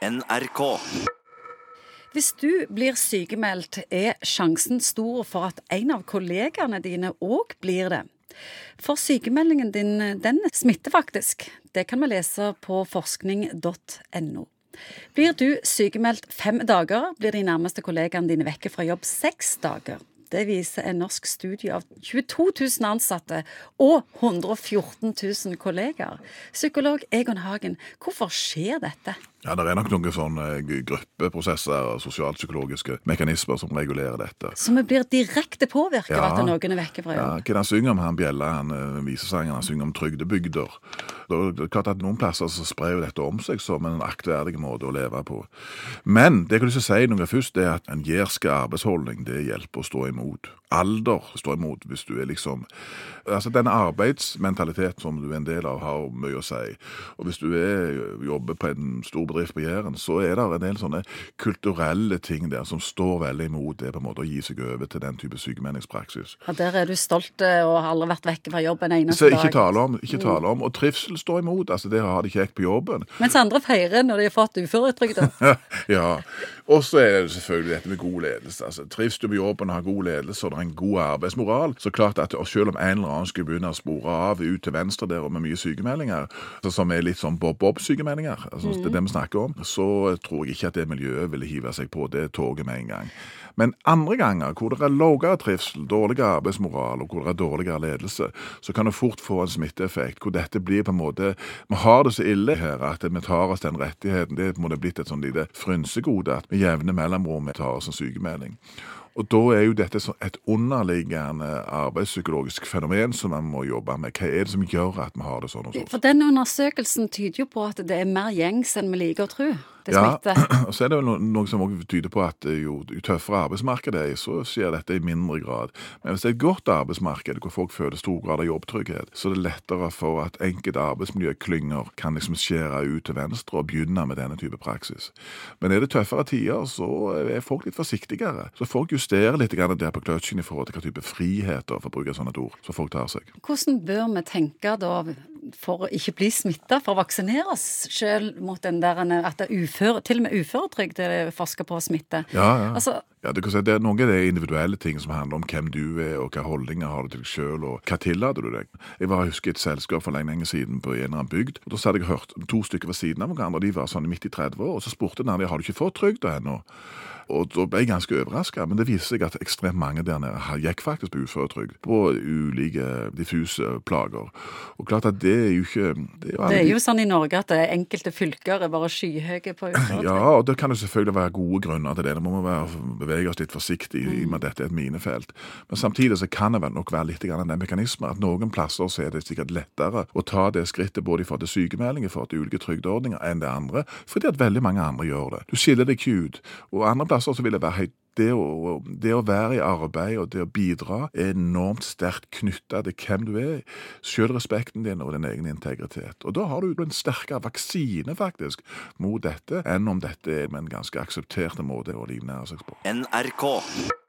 NRK. Hvis du blir sykemeldt, er sjansen stor for at en av kollegaene dine òg blir det. For sykemeldingen din, den smitter faktisk. Det kan vi lese på forskning.no. Blir du sykemeldt fem dager, blir de nærmeste kollegaene dine vekke fra jobb seks dager. Det viser en norsk studie av 22 000 ansatte og 114 000 kollegaer. Psykolog Egon Hagen, hvorfor skjer dette? Ja, Det er nok noen sånne gruppeprosesser og sosialpsykologiske mekanismer som regulerer dette. Så vi blir direkte påvirket Ja. av at noen er vekke fra Ja, jobb? hva han synger om, han Bjella, han viser visesangeren, han synger om trygdebygder. Da klart at Noen plasser så sprer jo dette om seg som en aktverdig måte å leve på. Men det jeg har lyst til å si noe først, det er at en jærsk arbeidsholdning det hjelper å stå imot. Alder står imot hvis du er liksom Altså Den arbeidsmentalitet som du er en del av, har mye å si. Og hvis du er, jobber på en stor bedrift på Jæren, så er det en del sånne kulturelle ting der som står veldig imot det på en måte å gi seg over til den type sykemeldingspraksis. Ja, der er du stolt eh, og har aldri vært vekke fra jobb en eneste eneste ikke dag. tale om, ikke tale om. Og trivsel står imot. altså Det har de kjekt på jobben. Mens andre feirer når de har fått uføretrygd. ja. Og så er det selvfølgelig dette med god ledelse. altså Trives du på jobben og har god ledelse og det er en god arbeidsmoral, så klart at selv om en eller annen skulle begynne å spore av ut til venstre der og med mye sykemeldinger, som er litt sånn bob-bob-sykemeldinger, altså, det er det vi snakker om, så tror jeg ikke at det miljøet ville hive seg på det toget med en gang. Men andre ganger hvor det er lavere trivsel, dårligere arbeidsmoral og hvor det er dårligere ledelse, så kan det fort få en smitteeffekt hvor dette blir på en måte Vi har det så ille her at vi tar oss den rettigheten. Det er på en måte blitt et sånn lite frynsegode at med jevne mellomrom tar en sykemelding. Og da er jo dette et underliggende arbeidspsykologisk fenomen som man må jobbe med. Hva er det som gjør at vi har det sånn hos oss? For den undersøkelsen tyder jo på at det er mer gjengs enn vi liker å tro. Det Ja, og så er det jo noe som også tyder på at eh, jo, jo tøffere arbeidsmarkedet er, så skjer dette i mindre grad. Men hvis det er et godt arbeidsmarked, hvor folk føler stor grad av jobbtrygghet, så er det lettere for at enkelte arbeidsmiljøklynger kan liksom skjære ut til venstre og begynne med denne type praksis. Men er det tøffere tider, så er folk litt forsiktigere. Så folk justerer litt der på kløtsjen i forhold til hva type friheter, for å bruke sånne ord, som folk tar seg. Hvordan bør vi tenke da for å ikke bli smitta, for å vaksinere oss selv mot den der at det er ufør, til og med uføretrygd er forska på å smitte? Ja, ja. Altså, Ja, du kan si, det er Noen av de individuelle ting som handler om hvem du er, og hva holdninger har du til deg sjøl, og hva tillater du deg. Jeg var, jeg husker et selskap for lenge, lenge siden på en eller annen bygd. og Da hadde jeg hørt to stykker ved siden av hverandre, de var sånn midt i 30 år, og så spurte den andre har du ikke fått trygd ennå. Og da ble jeg ganske overraska, men det viser seg at ekstremt mange der nede gikk faktisk på uføretrygd. På ulike diffuse plager. Og klart at det er jo ikke Det er jo, det er jo sånn i Norge at det er enkelte fylker er bare skyhøye på uføretrygd. ja, og det kan jo selvfølgelig være gode grunner til det. Da må vi være, bevege oss litt forsiktig i og med at dette er et minefelt. Men samtidig så kan det vel nok være litt grann den mekanismen at noen plasser så er det sikkert lettere å ta det skrittet både i forhold til sykemelding i forhold til ulike trygdeordninger enn det andre, fordi at veldig mange andre gjør det. Du skiller deg ikke ut. Og andre plasser så vil det være høyt det å, det å være i arbeid og det å bidra er enormt sterkt knytta til hvem du er, selvrespekten din og din egen integritet. Og da har du en sterkere vaksine faktisk mot dette enn om dette er med en ganske aksepterte måte å livnære seg på. NRK.